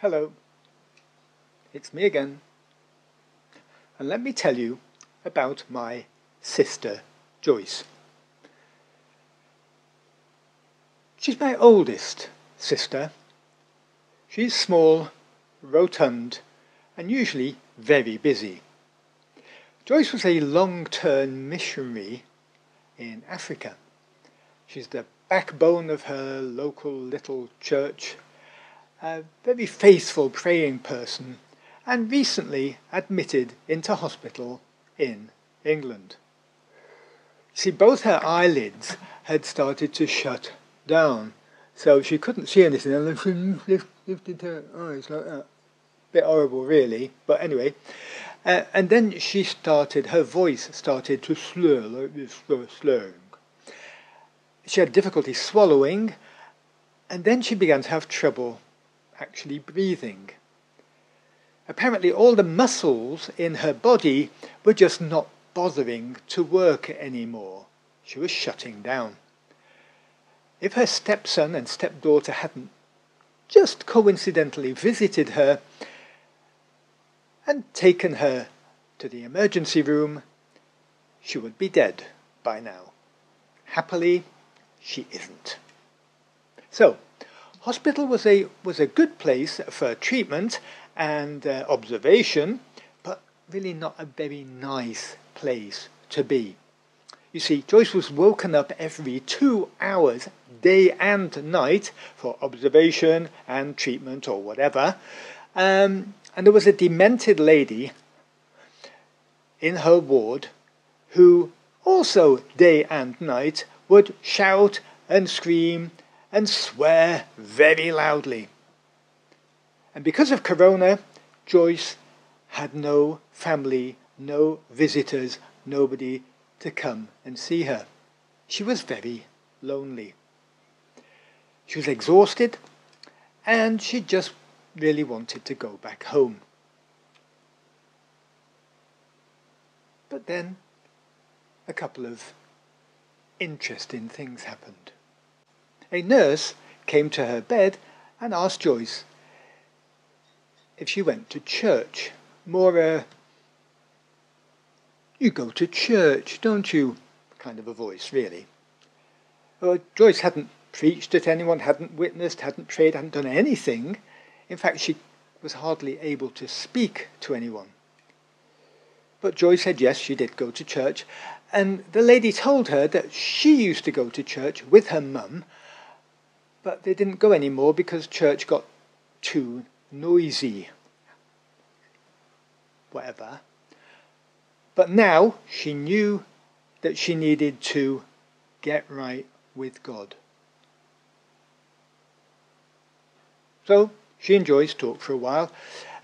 Hello, it's me again. And let me tell you about my sister, Joyce. She's my oldest sister. She's small, rotund, and usually very busy. Joyce was a long-term missionary in Africa. She's the backbone of her local little church a very faithful praying person, and recently admitted into hospital in England. See, both her eyelids had started to shut down, so she couldn't see anything, and she lifted her eyes like that. Bit horrible, really, but anyway. Uh, and then she started, her voice started to slur, like this, slurring. She had difficulty swallowing, and then she began to have trouble actually breathing. Apparently, all the muscles in her body were just not bothering to work anymore. She was shutting down. If her stepson and stepdaughter hadn't just coincidentally visited her and taken her to the emergency room, she would be dead by now. Happily, she isn't. So, Hospital was a, was a good place for treatment and uh, observation, but really not a very nice place to be. You see, Joyce was woken up every two hours, day and night, for observation and treatment or whatever. Um, and there was a demented lady in her ward who also, day and night, would shout and scream and swear very loudly. And because of Corona, Joyce had no family, no visitors, nobody to come and see her. She was very lonely. She was exhausted and she just really wanted to go back home. But then a couple of interesting things happened a nurse came to her bed and asked Joyce if she went to church. More a, you go to church, don't you? kind of a voice, really. Well, Joyce hadn't preached at anyone, hadn't witnessed, hadn't prayed, hadn't done anything. In fact, she was hardly able to speak to anyone. But Joyce said yes, she did go to church, and the lady told her that she used to go to church with her mum but they didn't go anymore because church got too noisy. Whatever. But now she knew that she needed to get right with God. So she and Joyce talked for a while,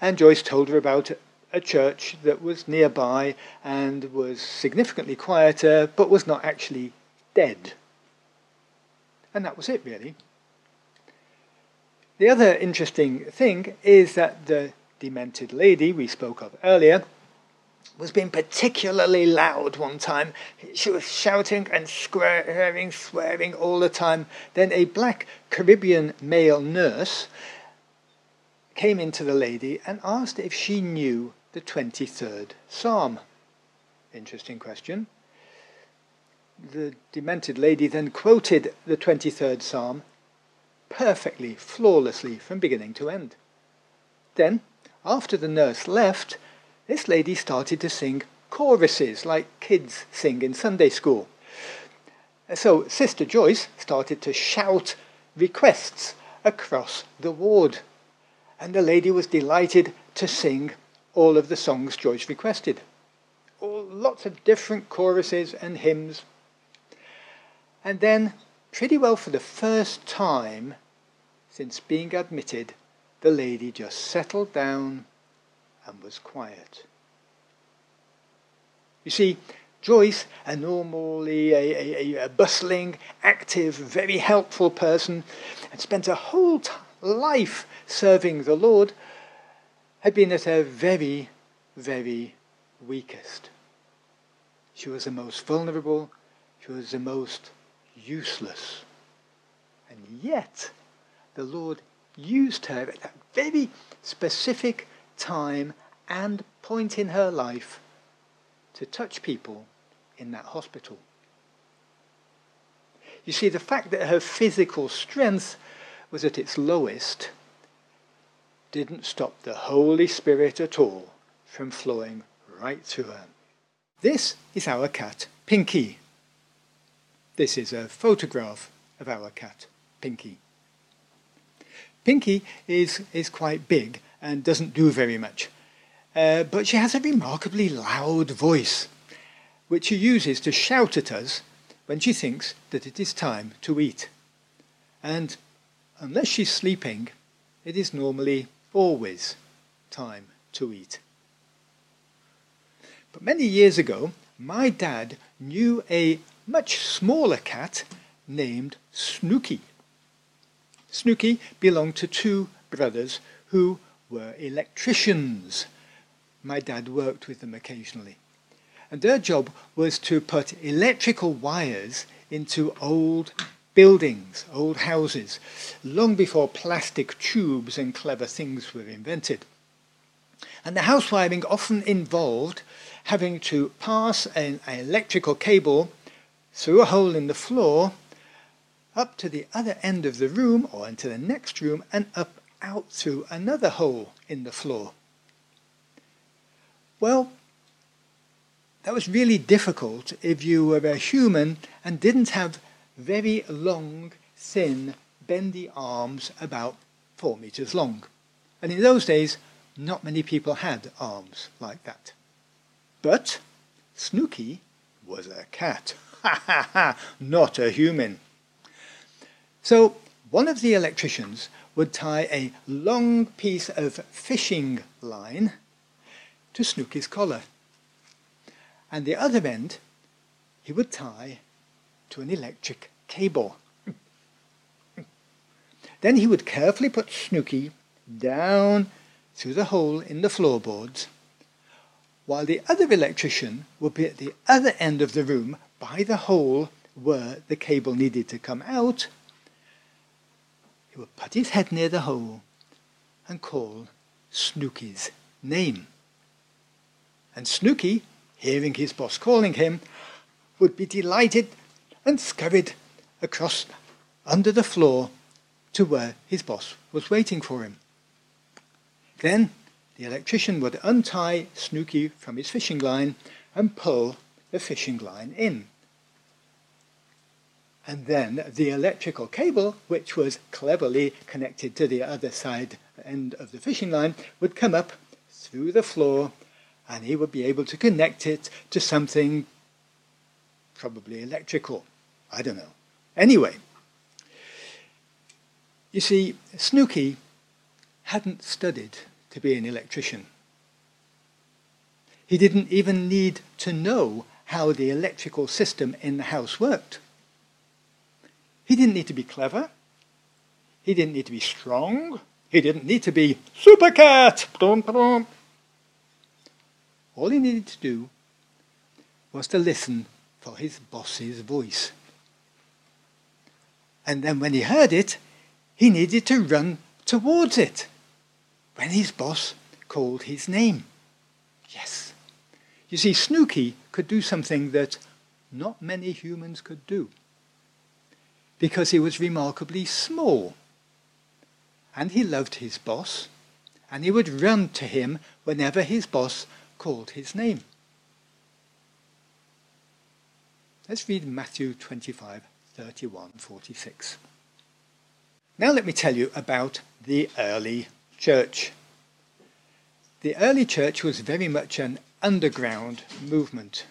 and Joyce told her about a church that was nearby and was significantly quieter, but was not actually dead. And that was it, really. The other interesting thing is that the demented lady we spoke of earlier was being particularly loud one time. She was shouting and swearing, swearing all the time. Then a black Caribbean male nurse came into the lady and asked if she knew the 23rd Psalm. Interesting question. The demented lady then quoted the 23rd Psalm perfectly, flawlessly, from beginning to end. Then, after the nurse left, this lady started to sing choruses like kids sing in Sunday school. So Sister Joyce started to shout requests across the ward, and the lady was delighted to sing all of the songs Joyce requested. All, lots of different choruses and hymns. And then pretty well for the first time since being admitted, the lady just settled down and was quiet. You see, Joyce, a normally a, a, a bustling, active, very helpful person, had spent her whole t- life serving the Lord, had been at her very, very weakest. She was the most vulnerable, she was the most useless. And yet, the Lord used her at that very specific time and point in her life to touch people in that hospital. You see, the fact that her physical strength was at its lowest didn't stop the Holy Spirit at all from flowing right through her. This is our cat, Pinky. This is a photograph of our cat, Pinky. Pinky is, is quite big and doesn't do very much, uh, but she has a remarkably loud voice, which she uses to shout at us when she thinks that it is time to eat. And unless she's sleeping, it is normally always time to eat. But many years ago, my dad knew a much smaller cat named Snooky. Snooky belonged to two brothers who were electricians. My dad worked with them occasionally. And their job was to put electrical wires into old buildings, old houses, long before plastic tubes and clever things were invented. And the house wiring often involved having to pass an electrical cable through a hole in the floor up to the other end of the room or into the next room and up out through another hole in the floor. Well, that was really difficult if you were a human and didn't have very long, thin, bendy arms about four meters long. And in those days, not many people had arms like that. But Snooky was a cat. Ha ha ha! Not a human. So one of the electricians would tie a long piece of fishing line to Snooky's collar and the other end he would tie to an electric cable. then he would carefully put Snooky down through the hole in the floorboards, while the other electrician would be at the other end of the room by the hole where the cable needed to come out. He would put his head near the hole and call Snooky's name. And Snooky hearing his boss calling him, would be delighted and scurried across under the floor to where his boss was waiting for him. Then the electrician would untie Snooky from his fishing line and pull the fishing line in. And then the electrical cable, which was cleverly connected to the other side end of the fishing line, would come up through the floor and he would be able to connect it to something probably electrical. I don't know. Anyway, you see, Snooky hadn't studied to be an electrician. He didn't even need to know how the electrical system in the house worked. He didn't need to be clever. He didn't need to be strong. He didn't need to be super cat. All he needed to do was to listen for his boss's voice. And then when he heard it, he needed to run towards it when his boss called his name. Yes. You see, Snooky could do something that not many humans could do because he was remarkably small. And he loved his boss, and he would run to him whenever his boss called his name. Let's read Matthew 25, 31, 46. Now let me tell you about the early church. The early church was very much an underground movement.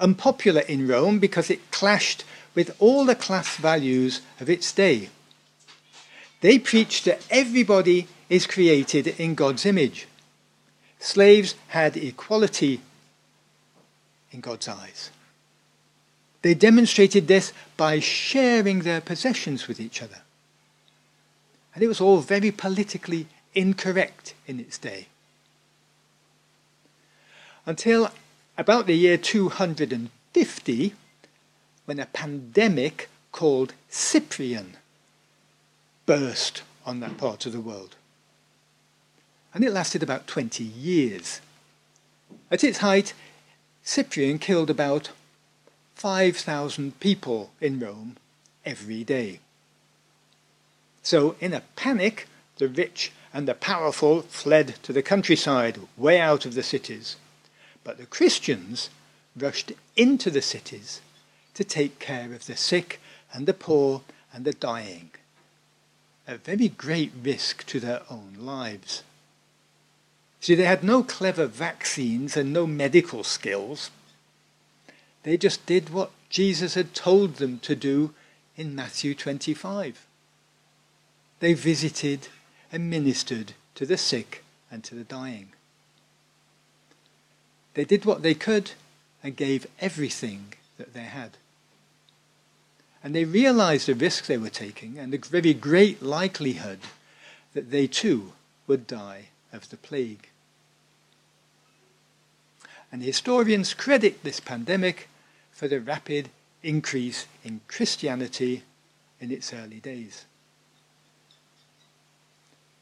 Unpopular in Rome because it clashed with all the class values of its day. They preached that everybody is created in God's image Slaves had equality in God's eyes. They demonstrated this by sharing their possessions with each other. And it was all very politically incorrect in its day. Until about the year 250, when a pandemic called Cyprian burst on that part of the world. and it lasted about 20 years. At its height, Cyprian killed about 5,000 people in Rome every day. So, in a panic, the rich and the powerful fled to the countryside, way out of the cities. But the Christians rushed into the cities to take care of the sick and the poor and the dying, at very great risk to their own lives. See, they had no clever vaccines and no medical skills. They just did what Jesus had told them to do in Matthew 25. They visited and ministered to the sick and to the dying. They did what they could and gave everything that they had. And they realized the risks they were taking and the very great likelihood that they too would die of the plague. And historians credit this pandemic for the rapid increase in Christianity in its early days.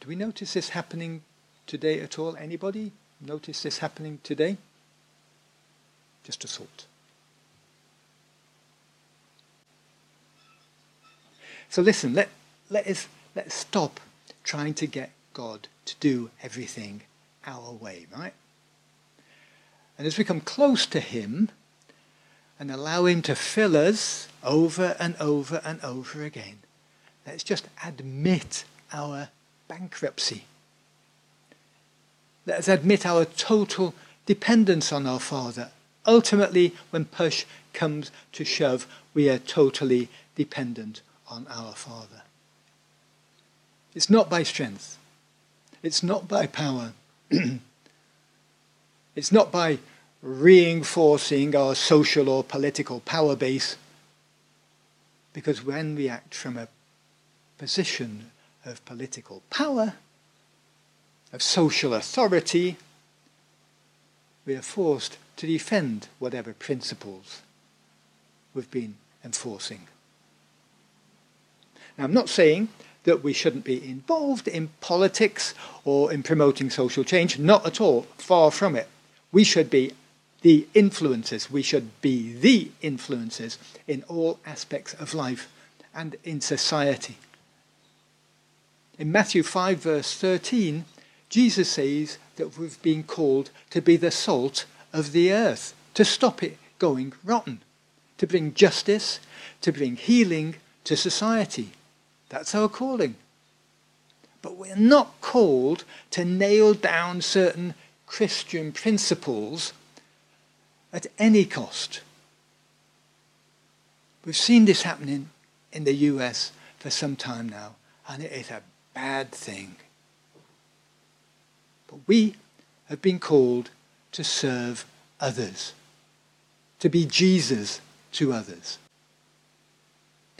Do we notice this happening today at all? Anybody notice this happening today? Just a thought. So listen, let, let us let's stop trying to get God to do everything our way, right? And as we come close to Him and allow Him to fill us over and over and over again, let's just admit our bankruptcy. Let us admit our total dependence on our Father. Ultimately, when push comes to shove, we are totally dependent on our Father. It's not by strength. It's not by power. it's not by reinforcing our social or political power base. Because when we act from a position of political power, of social authority, we are forced to defend whatever principles we've been enforcing. Now, I'm not saying that we shouldn't be involved in politics or in promoting social change, not at all, far from it. We should be the influencers, we should be the influencers in all aspects of life and in society. In Matthew 5, verse 13, Jesus says that we've been called to be the salt of the earth, to stop it going rotten, to bring justice, to bring healing to society. That's our calling. But we're not called to nail down certain Christian principles at any cost. We've seen this happening in the US for some time now, and it is a bad thing. But we have been called to serve others, to be Jesus to others.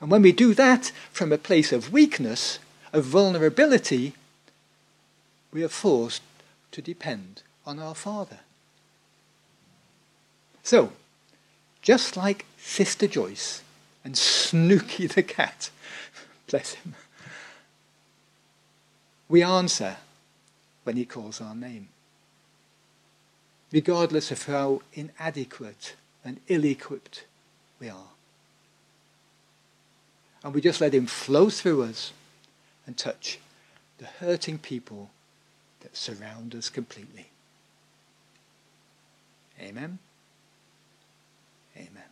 And when we do that from a place of weakness, of vulnerability, we are forced to depend on our Father. So, just like Sister Joyce and Snooky the cat, bless him, we answer when he calls our name, regardless of how inadequate and ill-equipped we are. And we just let him flow through us and touch the hurting people that surround us completely. Amen. Amen.